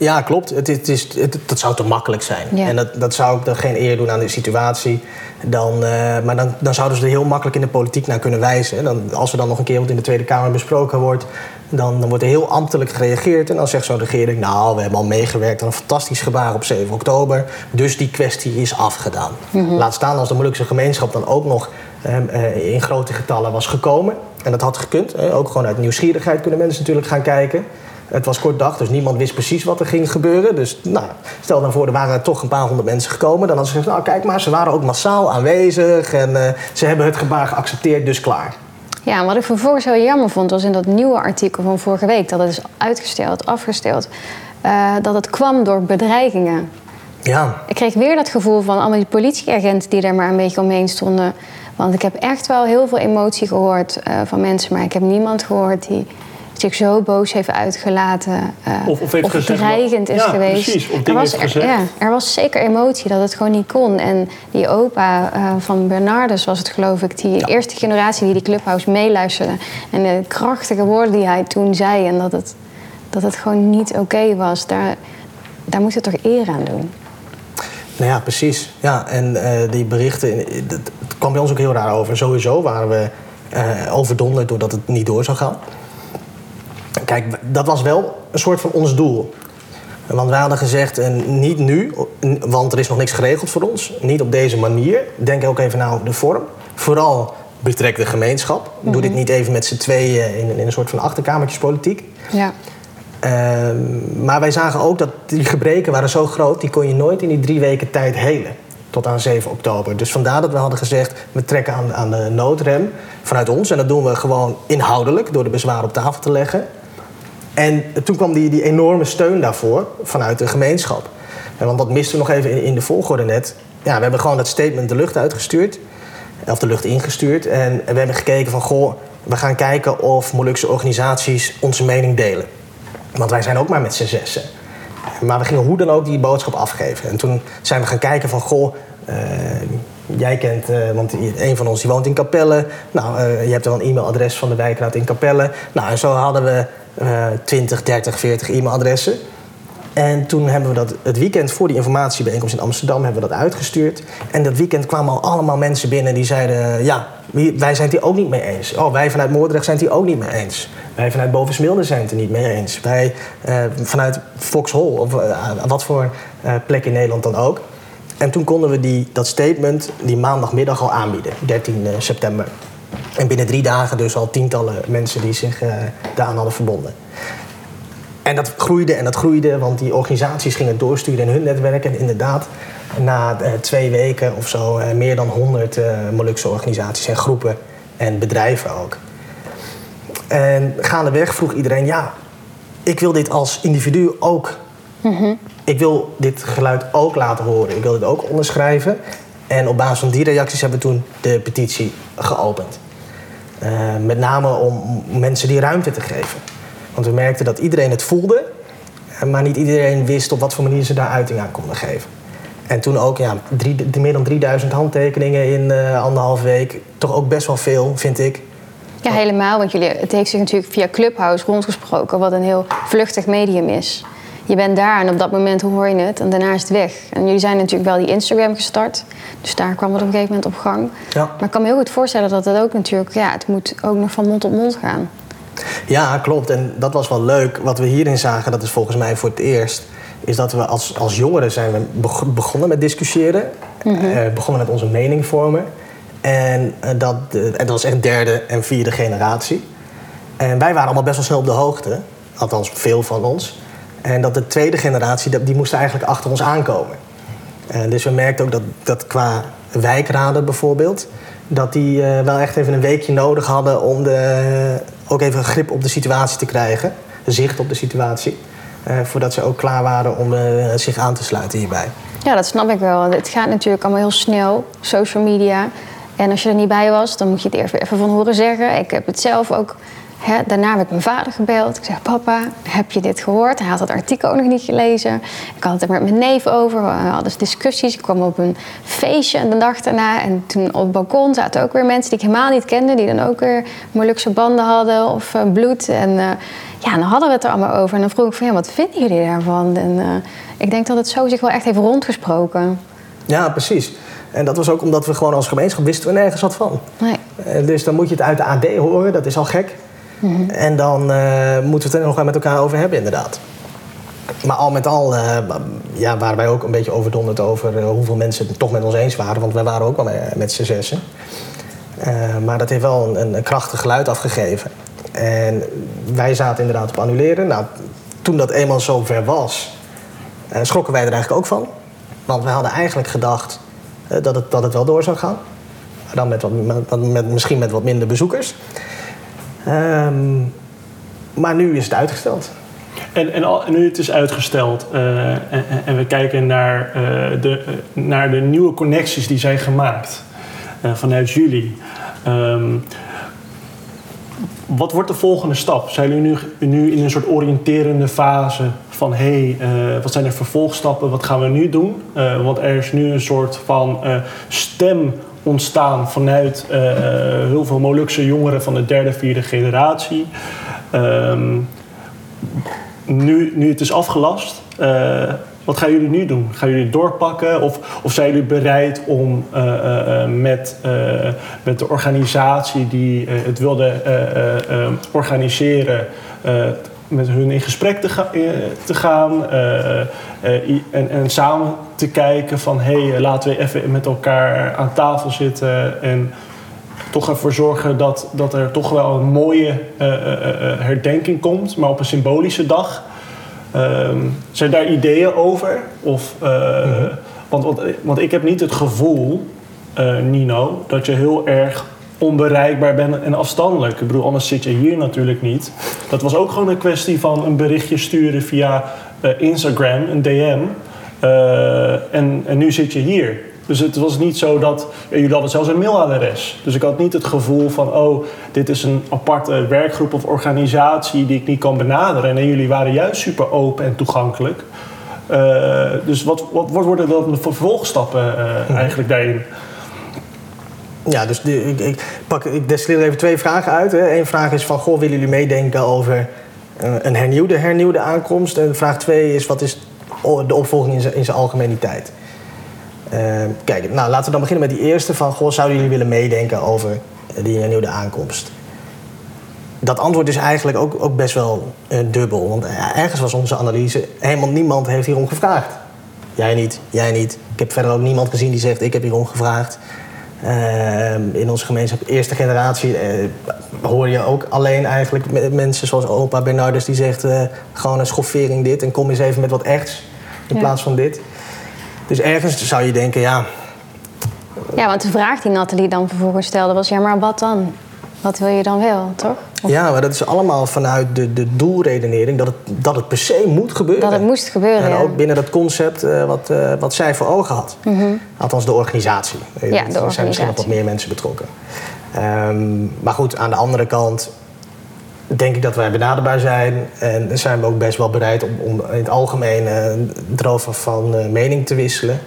Ja, klopt. Het, het is, het, dat zou te makkelijk zijn. En dat, dat zou ik dan geen eer doen aan de situatie. Dan, uh, maar dan, dan zouden ze er heel makkelijk in de politiek naar kunnen wijzen. Dan, als er dan nog een keer wat in de Tweede Kamer besproken wordt... Dan, dan wordt er heel ambtelijk gereageerd. En dan zegt zo'n regering... nou, we hebben al meegewerkt aan een fantastisch gebaar op 7 oktober... dus die kwestie is afgedaan. Mm Laat staan als de moeilijkste gemeenschap dan ook nog in grote getallen was gekomen. En dat had gekund. Ook gewoon uit nieuwsgierigheid kunnen mensen natuurlijk gaan kijken. Het was kort dag, dus niemand wist precies wat er ging gebeuren. Dus nou, stel dan voor, er waren toch een paar honderd mensen gekomen. Dan hadden ze gezegd, nou kijk maar, ze waren ook massaal aanwezig. En uh, ze hebben het gebaar geaccepteerd, dus klaar. Ja, wat ik vervolgens heel jammer vond, was in dat nieuwe artikel van vorige week... dat het is uitgesteld, afgesteld... Uh, dat het kwam door bedreigingen. Ja. Ik kreeg weer dat gevoel van allemaal die politieagenten die er maar een beetje omheen stonden. Want ik heb echt wel heel veel emotie gehoord uh, van mensen, maar ik heb niemand gehoord die zich zo boos heeft uitgelaten. Uh, of, of, heeft of gezegd, dreigend is ja, geweest. Precies, of er, was, er, ja, er was zeker emotie dat het gewoon niet kon. En die opa uh, van Bernardus was het geloof ik, die ja. eerste generatie die die Clubhouse meeluisterde. En de krachtige woorden die hij toen zei en dat het, dat het gewoon niet oké okay was, daar, daar moet je toch eer aan doen. Nou ja, precies. Ja, en uh, die berichten, het kwam bij ons ook heel raar over. Sowieso waren we uh, overdonderd doordat het niet door zou gaan. Kijk, dat was wel een soort van ons doel. Want wij hadden gezegd, en niet nu, want er is nog niks geregeld voor ons. Niet op deze manier. Denk ook even naar de vorm. Vooral betrek de gemeenschap. Mm -hmm. Doe dit niet even met z'n tweeën in, in, een soort van achterkamertjespolitiek. Ja. Um, maar wij zagen ook dat die gebreken waren zo groot... die kon je nooit in die drie weken tijd helen. Tot aan 7 oktober. Dus vandaar dat we hadden gezegd... we trekken aan, de noodrem vanuit ons. En dat doen we gewoon inhoudelijk... door de bezwaren op tafel te leggen. En toen kwam die, die enorme steun daarvoor vanuit de gemeenschap. En want dat miste we nog even in, in de volgorde net. Ja, we hebben gewoon dat statement de lucht uitgestuurd. Of de lucht ingestuurd. En we hebben gekeken van... goh, we gaan kijken of Molukse organisaties onze mening delen. Want wij zijn ook maar met z'n zessen. Maar we gingen hoe dan ook die boodschap afgeven. En toen zijn we gaan kijken van, goh, uh, jij kent, uh, want een van ons die woont in Capelle. Nou, uh, je hebt wel een e-mailadres van de wijkraad in Capelle. Nou, en zo hadden we 20, 30, 40 e-mailadressen. En toen hebben we dat het weekend voor die informatiebijeenkomst in Amsterdam hebben we dat uitgestuurd. En dat weekend kwamen al allemaal mensen binnen die zeiden: Ja, wij zijn het hier ook niet mee eens. Oh, wij vanuit Moordrecht zijn het hier ook niet mee eens. Wij vanuit Bovensmilde zijn het er niet mee eens. Wij uh, vanuit Foxhol of uh, wat voor uh, plek in Nederland dan ook. En toen konden we die, dat statement die maandagmiddag al aanbieden, 13 september. En binnen drie dagen dus al tientallen mensen die zich daaraan hadden verbonden. En dat groeide en dat groeide, want die organisaties gingen doorsturen in hun netwerk. En inderdaad, na twee weken of zo, meer dan 100 Molukse organisaties en groepen en bedrijven ook. En gaandeweg vroeg iedereen, ja, ik wil dit als individu ook. Mm-hmm. Ik wil dit geluid ook laten horen. Ik wil dit ook onderschrijven. En op basis van die reacties hebben we toen de petitie geopend. Uh, met name om mensen die ruimte te geven. Want we merkten dat iedereen het voelde, maar niet iedereen wist op wat voor manier ze daar uiting aan konden geven. En toen ook ja, drie, meer dan 3000 handtekeningen in uh, anderhalf week. Toch ook best wel veel, vind ik. Ja, helemaal. Want jullie, het heeft zich natuurlijk via Clubhouse rondgesproken, wat een heel vluchtig medium is. Je bent daar en op dat moment hoor je het en daarna is het weg. En jullie zijn natuurlijk wel die Instagram gestart. Dus daar kwam het op een gegeven moment op gang. Ja. Maar ik kan me heel goed voorstellen dat het ook natuurlijk, ja, het moet ook nog van mond tot mond gaan. Ja, klopt. En dat was wel leuk. Wat we hierin zagen, dat is volgens mij voor het eerst, is dat we als, als jongeren zijn we begonnen met discussiëren. Mm begonnen met onze mening vormen. En, uh, dat, en dat was echt derde en vierde generatie. En wij waren allemaal best wel snel op de hoogte. Althans, veel van ons. En dat de tweede generatie, die moest eigenlijk achter ons aankomen. En dus we merkten ook dat, dat qua wijkraden bijvoorbeeld... dat die uh, wel echt even een weekje nodig hadden om de, ook even grip op de situatie te krijgen. Zicht op de situatie. Uh, voordat ze ook klaar waren om zich aan te sluiten hierbij. Ja, dat snap ik wel. Het gaat natuurlijk allemaal heel snel, social media. En als je er niet bij was, dan moet je het eerst even van horen zeggen. Ik heb het zelf ook. Hè, daarna heb ik mijn vader gebeld. Ik zeg: Papa, heb je dit gehoord? Hij had het artikel ook nog niet gelezen. Ik had het er met mijn neef over. We hadden discussies. Ik kwam op een feestje en de dag daarna. En toen op het balkon zaten ook weer mensen die ik helemaal niet kende. Die dan ook weer Molukse banden hadden of uh, bloed. En uh, ja, dan hadden we het er allemaal over. En dan vroeg ik van ja, wat vinden jullie daarvan? En uh, ik denk dat het zo zich wel echt heeft rondgesproken. Ja, precies. En dat was ook omdat we gewoon als gemeenschap wisten we nergens wat van. Nee. Dus dan moet je het uit de AD horen, dat is al gek. -hmm. En dan uh, moeten we het er nog wel met elkaar over hebben, inderdaad. Maar al met al uh, ja, waren wij ook een beetje overdonderd over hoeveel mensen het toch met ons eens waren. Want wij waren ook wel met, z'n zessen. maar dat heeft wel een, een, krachtig geluid afgegeven. En wij zaten inderdaad op annuleren. Nou, toen dat eenmaal zover was, schrokken wij er eigenlijk ook van. Want we hadden eigenlijk gedacht dat, het, dat het wel door zou gaan. Dan met, wat, met misschien met wat minder bezoekers. Um, maar nu is het uitgesteld. En, en, nu het is uitgesteld uh, en, we kijken naar, uh, de, naar de nieuwe connecties die zijn gemaakt vanuit jullie. Um, wat wordt de volgende stap? Zijn jullie nu, nu in een soort oriënterende fase van hé, hey, wat zijn de vervolgstappen, wat gaan we nu doen? Want er is nu een soort van uh, stem ontstaan vanuit heel veel Molukse jongeren van de derde, vierde generatie. Um, nu, nu het is afgelast, wat gaan jullie nu doen? Gaan jullie doorpakken? Of, of zijn jullie bereid om met, met de organisatie die het wilde organiseren, met hun in gesprek te gaan en, en samen te kijken van hé, hey, laten we even met elkaar aan tafel zitten en toch ervoor zorgen dat, dat er toch wel een mooie herdenking komt, maar op een symbolische dag. Um, zijn daar ideeën over? Of, mm-hmm. want, want, want, ik heb niet het gevoel, Nino, dat je heel erg onbereikbaar bent en afstandelijk. Ik bedoel, anders zit je hier natuurlijk niet. Dat was ook gewoon een kwestie van een berichtje sturen via Instagram, een DM. En, en nu zit je hier. Dus het was niet zo dat. Jullie hadden zelfs een mailadres. Dus ik had niet het gevoel van: oh, dit is een aparte werkgroep of organisatie die ik niet kan benaderen. En jullie waren juist super open en toegankelijk. Uh, dus wat, wat, wat worden dan de vervolgstappen uh, eigenlijk daarin? Ja, dus ik, ik, pak, ik destilleer even twee vragen uit. Hè. Eén vraag is van, goh, willen jullie meedenken over eh, een hernieuwde, hernieuwde aankomst. En vraag twee is, wat is de opvolging in zijn, algemeniteit? Uh, kijk, nou, laten we dan beginnen met die eerste van... Goh, zouden jullie willen meedenken over die hernieuwde aankomst? Dat antwoord is eigenlijk ook, ook best wel uh, dubbel. Want ergens was onze analyse... helemaal niemand heeft hierom gevraagd. Jij niet, jij niet. Ik heb verder ook niemand gezien die zegt... ik heb hierom gevraagd. Uh, in onze gemeenschap, eerste generatie, hoor je ook alleen eigenlijk mensen zoals opa Bernardus die zegt gewoon een schoffering dit en kom eens even met wat echts in Ja. plaats van dit. Dus ergens zou je denken, ja, Ja, want de vraag die Nathalie dan vervolgens stelde was... ja, maar wat dan? Wat wil je dan wel, toch? Of ja, maar dat is allemaal vanuit de, de doelredenering dat het, dat het per se moet gebeuren. dat het moest gebeuren, En ja. ook binnen dat concept eh, wat, eh, wat zij voor ogen had. Althans, de organisatie. Ja, de er zijn misschien nog wat meer mensen betrokken. Ehm, maar goed, aan de andere kant denk ik dat wij benaderbaar zijn. En zijn we ook best wel bereid om, om in het algemeen eh, erover van eh, mening te wisselen.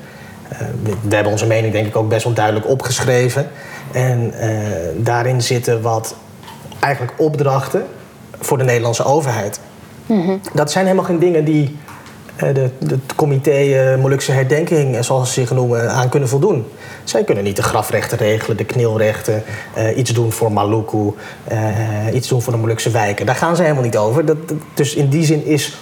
Eh, we, hebben onze mening denk ik ook best wel duidelijk opgeschreven. En daarin zitten wat eigenlijk opdrachten voor de Nederlandse overheid. Dat zijn helemaal geen dingen die het comité eh, Molukse herdenking, eh, zoals ze zich noemen, aan kunnen voldoen. Zij kunnen niet de grafrechten regelen, de knielrechten, eh, iets doen voor Maluku, eh, iets doen voor de Molukse wijken. Daar gaan ze helemaal niet over. Dat, dus in die zin is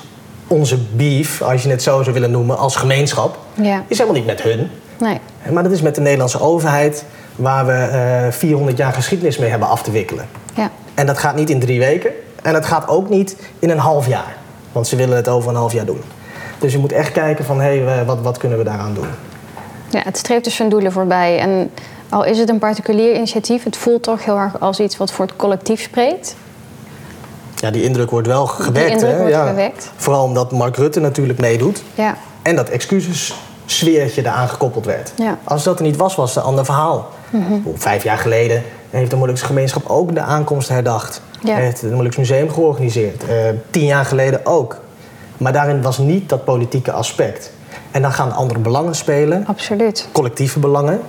onze beef, als je het zo zou willen noemen, als gemeenschap, Ja. is helemaal niet met hun. Nee. Maar dat is met de Nederlandse overheid, waar we eh 400 jaar geschiedenis mee hebben af te wikkelen. Ja. En dat gaat niet in drie weken. En dat gaat ook niet in een half jaar. Want ze willen het over een half jaar doen. Dus je moet echt kijken van, hé, hey, wat, wat kunnen we daaraan doen? ja, het streeft dus zijn doelen voorbij. En al is het een particulier initiatief... het voelt toch heel erg als iets wat voor het collectief spreekt. Ja, die indruk wordt wel gewekt. indruk hè? wordt ja. gewekt. Vooral omdat Mark Rutte natuurlijk meedoet. Ja. En dat excuses-sfeertje eraan gekoppeld werd. Ja. Als dat er niet was, was het een ander verhaal. Vijf jaar geleden heeft de Molukse gemeenschap ook de aankomst herdacht. Ja. Heeft het Molukse Museum georganiseerd. Eh, tien jaar geleden ook. Maar daarin was niet dat politieke aspect. En dan gaan andere belangen spelen, Absoluut. collectieve belangen.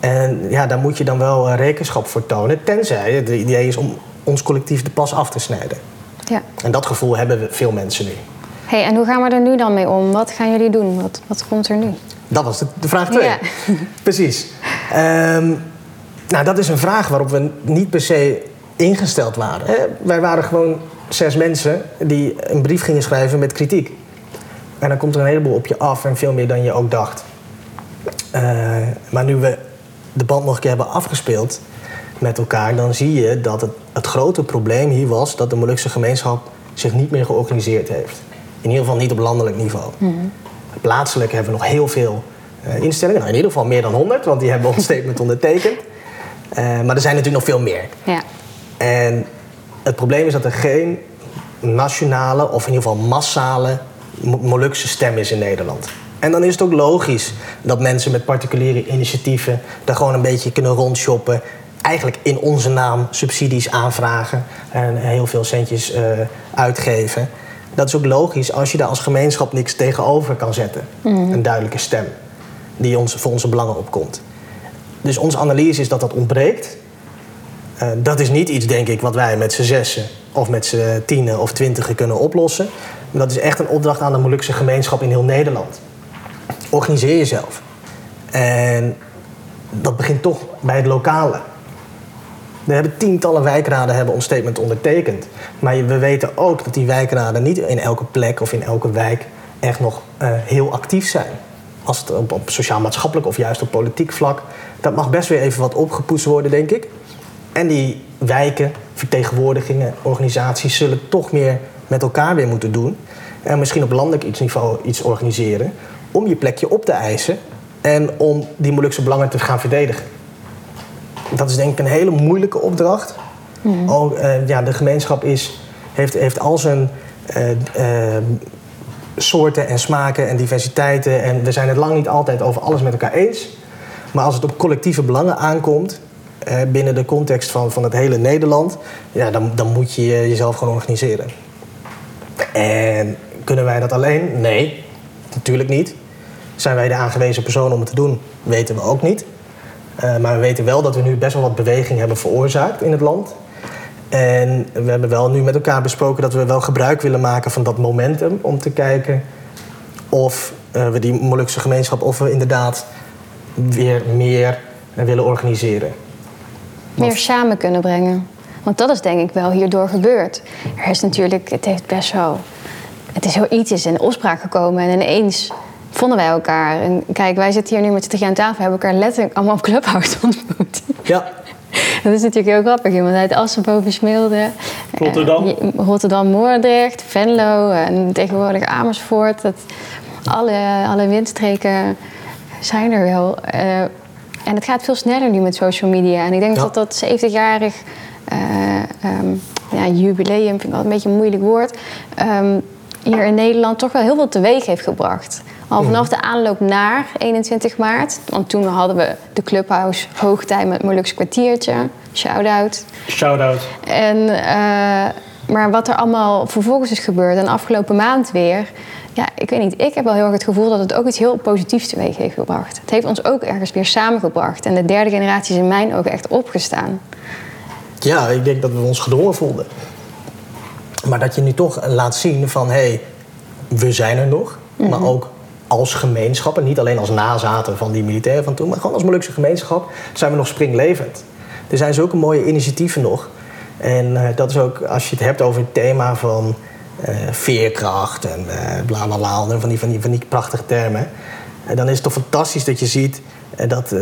En ja, daar moet je dan wel eh, rekenschap voor tonen. Tenzij het idee is om ons collectief de pas af te snijden. Ja. En dat gevoel hebben we veel mensen nu. Hey, en hoe gaan we er nu dan mee om? Wat gaan jullie doen? Wat, wat komt er nu? Dat was de, de vraag 2. Ja. Precies. Ehm, nou, dat is een vraag waarop we niet per se ingesteld waren. Hè? Wij waren gewoon zes mensen die een brief gingen schrijven met kritiek. En dan komt er een heleboel op je af en veel meer dan je ook dacht. Eh, maar nu we de band nog een keer hebben afgespeeld met elkaar, dan zie je dat het, het grote probleem hier was dat de Molukse gemeenschap zich niet meer georganiseerd heeft. In ieder geval niet op landelijk niveau. Plaatselijk hebben we nog heel veel eh, instellingen. Nou, in ieder geval meer dan 100, want die hebben ons statement ondertekend. Eh, maar er zijn natuurlijk nog veel meer. Ja. En het probleem is dat er geen nationale of in ieder geval massale Mo- Molukse stem is in Nederland. En dan is het ook logisch dat mensen met particuliere initiatieven daar gewoon een beetje kunnen rondshoppen. Eigenlijk in onze naam subsidies aanvragen en heel veel centjes eh, uitgeven. Dat is ook logisch als je daar als gemeenschap niks tegenover kan zetten. Een duidelijke stem die ons, voor onze belangen opkomt. Dus onze analyse is dat dat ontbreekt. Eh, dat is niet iets, denk ik, wat wij met z'n zessen of met z'n tienen of twintigen kunnen oplossen. Dat is echt een opdracht aan de Molukse gemeenschap in heel Nederland. Organiseer jezelf. En dat begint toch bij het lokale. We hebben tientallen wijkraden hebben ons statement ondertekend. Maar we weten ook dat die wijkraden niet in elke plek of in elke wijk echt nog eh, heel actief zijn. Als het op, op sociaal-maatschappelijk of juist op politiek vlak. Dat mag best weer even wat opgepoetst worden, denk ik. En die wijken, vertegenwoordigingen, organisaties zullen toch meer met elkaar weer moeten doen. En misschien op landelijk iets niveau iets organiseren. Om je plekje op te eisen en om die Molukse belangen te gaan verdedigen. Dat is denk ik een hele moeilijke opdracht. Ook, eh, ja, de gemeenschap is, heeft, heeft al zijn eh, eh, soorten en smaken en diversiteiten. En we zijn het lang niet altijd over alles met elkaar eens. Maar als het op collectieve belangen aankomt, eh, binnen de context van, van het hele Nederland, ja, dan, dan moet je je jezelf gewoon organiseren. En kunnen wij dat alleen? Nee, natuurlijk niet. Zijn wij de aangewezen persoon om het te doen? Weten we ook niet. Eh, maar we weten wel dat we nu best wel wat beweging hebben veroorzaakt in het land. En we hebben wel nu met elkaar besproken dat we wel gebruik willen maken van dat momentum om te kijken of uh, we die Molukse gemeenschap, of we inderdaad weer meer willen organiseren. Meer samen kunnen brengen. Want dat is denk ik wel hierdoor gebeurd. Er is natuurlijk, het heeft best wel. Het is heel iets is in opspraak gekomen en ineens vonden wij elkaar. En kijk, wij zitten hier nu met z'n aan tafel, hebben elkaar letterlijk allemaal op Clubhouse ontmoet. Ja. Dat is natuurlijk heel grappig. Iemand uit Assen boven Smilde. Rotterdam. Uh, Rotterdam, Moordrecht, Venlo en tegenwoordig Amersfoort. Dat, alle, alle windstreken zijn er wel. Uh, en het gaat veel sneller nu met social media. En ik denk ja. dat dat 70-jarig uh, um, ja, jubileum, vind ik wel een beetje een moeilijk woord, um, hier in Nederland toch wel heel veel teweeg heeft gebracht. Al vanaf de aanloop naar 21 maart. Want toen hadden we de Clubhouse hoogtij met Molukse kwartiertje. Shout-out. Shout-out. En, uh, maar wat er allemaal vervolgens is gebeurd en afgelopen maand weer... Ja, ik weet niet. Ik heb wel heel erg het gevoel dat het ook iets heel positiefs teweeg heeft gebracht. Het heeft ons ook ergens weer samengebracht. En de derde generatie is in mijn ogen echt opgestaan. Ja, ik denk dat we ons gedwongen voelden. Maar dat je nu toch laat zien van... hé, hey, we zijn er nog. Mm -hmm. Maar ook als gemeenschap, en niet alleen als nazaten van die militairen van toen... maar gewoon als Molukse gemeenschap zijn we nog springlevend. Er zijn zulke mooie initiatieven nog. En uh, dat is ook, als je het hebt over het thema van veerkracht en uh, bla bla bla, van die, van die, van die prachtige termen. En dan is het toch fantastisch dat je ziet dat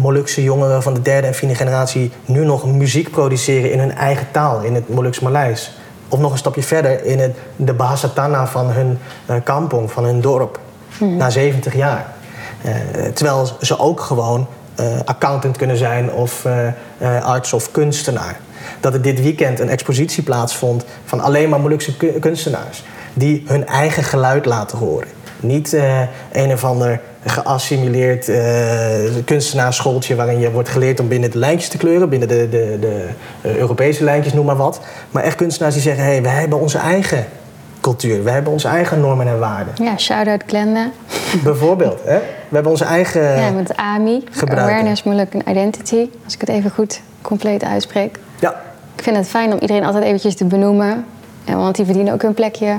Molukse jongeren van de derde en vierde generatie nu nog muziek produceren in hun eigen taal, in het Moluks Maleis. Of nog een stapje verder in het, de Bahasatana van hun kampong, van hun dorp, hmm. na 70 jaar. terwijl ze ook gewoon accountant kunnen zijn of arts of kunstenaar. Dat er dit weekend een expositie plaatsvond van alleen maar Molukse kunstenaars. Die hun eigen geluid laten horen. Niet een of ander geassimileerd kunstenaarsschooltje waarin je wordt geleerd om binnen de lijntjes te kleuren, binnen de, de, de Europese lijntjes, noem maar wat. Maar echt kunstenaars die zeggen: hé, hey, wij hebben onze eigen cultuur. We hebben onze eigen normen en waarden. Ja, shout-out Glenda. Bijvoorbeeld, hè? We hebben onze eigen Ja, met AMI, gebruiken. Awareness Moeilijk Identity. Als ik het even goed compleet uitspreek. Ja. Ik vind het fijn om iedereen altijd eventjes te benoemen. Want die verdienen ook hun plekje.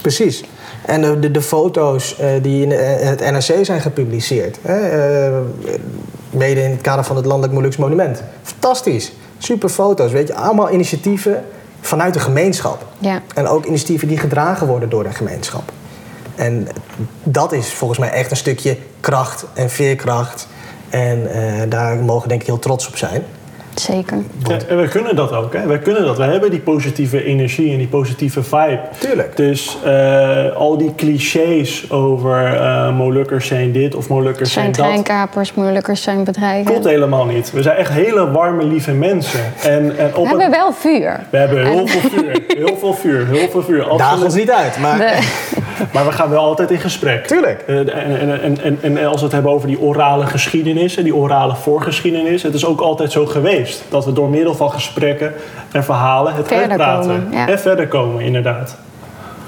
Precies. En de, de, de foto's uh, die in het NRC zijn gepubliceerd. Hè? Uh, mede in het kader van het Landelijk Molukse Monument. Fantastisch. Super foto's, weet je. Allemaal initiatieven vanuit de gemeenschap. Ja. En ook initiatieven die gedragen worden door de gemeenschap. En dat is volgens mij echt een stukje kracht en veerkracht. En uh, daar mogen we denk ik heel trots op zijn. Zeker. Ja, en we kunnen dat ook. Hè? We kunnen dat. We hebben die positieve energie en die positieve vibe. Tuurlijk. Dus uh, al die clichés over uh, Molukkers zijn dit of Molukkers zijn, zijn dat. treinkapers, Molukkers zijn bedrijven. Klopt helemaal niet. We zijn echt hele warme, lieve mensen. En, en op we hebben wel vuur. We hebben heel veel vuur. Heel veel vuur. Heel veel vuur. Daag ons niet uit. Maar... De... maar we gaan wel altijd in gesprek. Tuurlijk. Uh, en, en, en, en, als we het hebben over die orale geschiedenis en die orale voorgeschiedenis. Het is ook altijd zo geweest. Dat we door middel van gesprekken en verhalen het verder uitpraten. Komen, ja. En verder komen, inderdaad.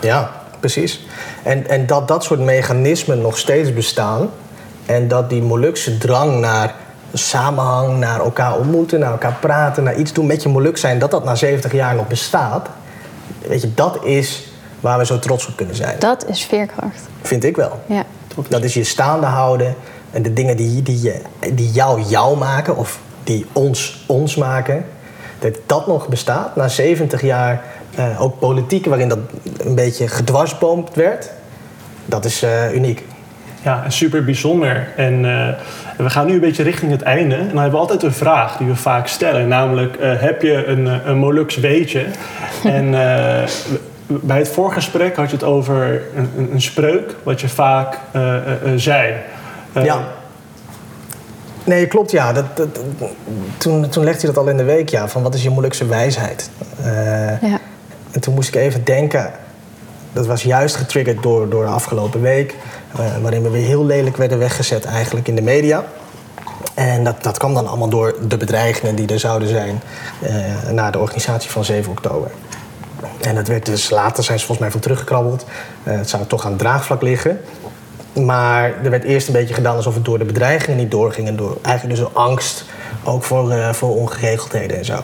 Ja, precies. En, en dat dat soort mechanismen nog steeds bestaan. En dat die Molukse drang naar samenhang, naar elkaar ontmoeten, naar elkaar praten, naar iets doen met je Moluk zijn, dat dat na 70 jaar nog bestaat. Weet je, dat is waar we zo trots op kunnen zijn. Dat is veerkracht. Vind ik wel. Ja. Dat is je staande houden en de dingen die, die, je, die jou jou maken, of die ons ons maken, dat dat nog bestaat na 70 jaar uh, ook politiek waarin dat een beetje gedwarsboomd werd, dat is uh, uniek. Ja, en super bijzonder. En uh, we gaan nu een beetje richting het einde. En dan hebben we altijd een vraag die we vaak stellen. Namelijk, heb je een, een Molux weetje? en bij het voorgesprek had je het over een, een, een spreuk, wat je vaak zei. ja. Nee, klopt ja. Dat, dat, toen, toen legde hij dat al in de week, ja, van wat is je moeilijkste wijsheid? Uh, ja. En toen moest ik even denken, dat was juist getriggerd door, door de afgelopen week, uh, waarin we weer heel lelijk werden weggezet eigenlijk in de media. En dat, dat kwam dan allemaal door de bedreigingen die er zouden zijn uh, na de organisatie van 7 oktober. En dat werd dus later zijn ze volgens mij van teruggekrabbeld. het zou toch aan het draagvlak liggen. Maar er werd eerst een beetje gedaan alsof het door de bedreigingen niet doorging. En door, eigenlijk dus door angst, ook voor, uh, voor ongeregeldheden en zo.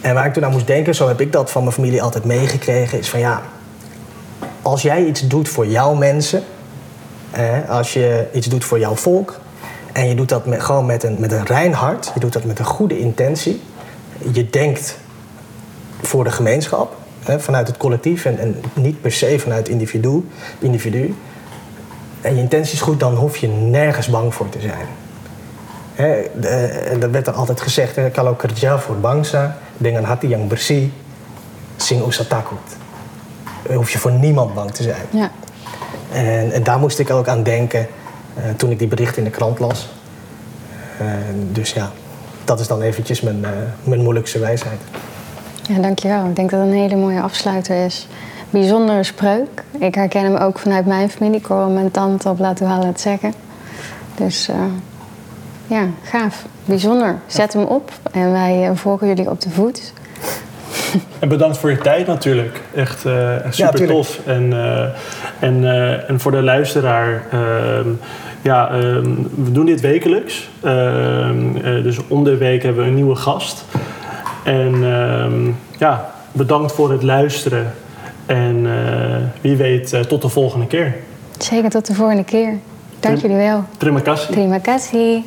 En waar ik toen aan moest denken, zo heb ik dat van mijn familie altijd meegekregen, is van ja, als jij iets doet voor jouw mensen, eh, als je iets doet voor jouw volk, en je doet dat gewoon met een, met een rein hart, je doet dat met een goede intentie, je denkt voor de gemeenschap, hè, vanuit het collectief en, en niet per se vanuit individu, individu, en je intentie is goed, dan hoef je nergens bang voor te zijn. Hè, de- en dat werd er altijd gezegd, kalau kerja voor bangsa dengan hati yang bersih, sing usa takut. Dan hoef je voor niemand bang te zijn. Ja. En, en daar moest ik ook aan denken eh, toen ik die berichten in de krant las. En dus ja, dat is dan eventjes mijn, eh, mijn moeilijkste wijsheid. Ja, dankjewel. Ik denk dat het een hele mooie afsluiter is. Bijzondere spreuk. Ik herken hem ook vanuit mijn familie. Ik hoor mijn tante op Laat Halen het zeggen. Dus eh, ja, gaaf. Bijzonder. Zet hem op en wij eh, volgen jullie op de voet. En bedankt voor je tijd natuurlijk. Echt eh, Ja, super tof. En, eh, en, eh, en voor de luisteraar, ehm, ja, ehm, we doen dit wekelijks. Ehm, eh, dus om de week hebben we een nieuwe gast. En ehm, ja, bedankt voor het luisteren. En eh, wie weet, eh, tot de volgende keer. Zeker tot de volgende keer. Dank jullie wel. Terima kasih. Terima kasih.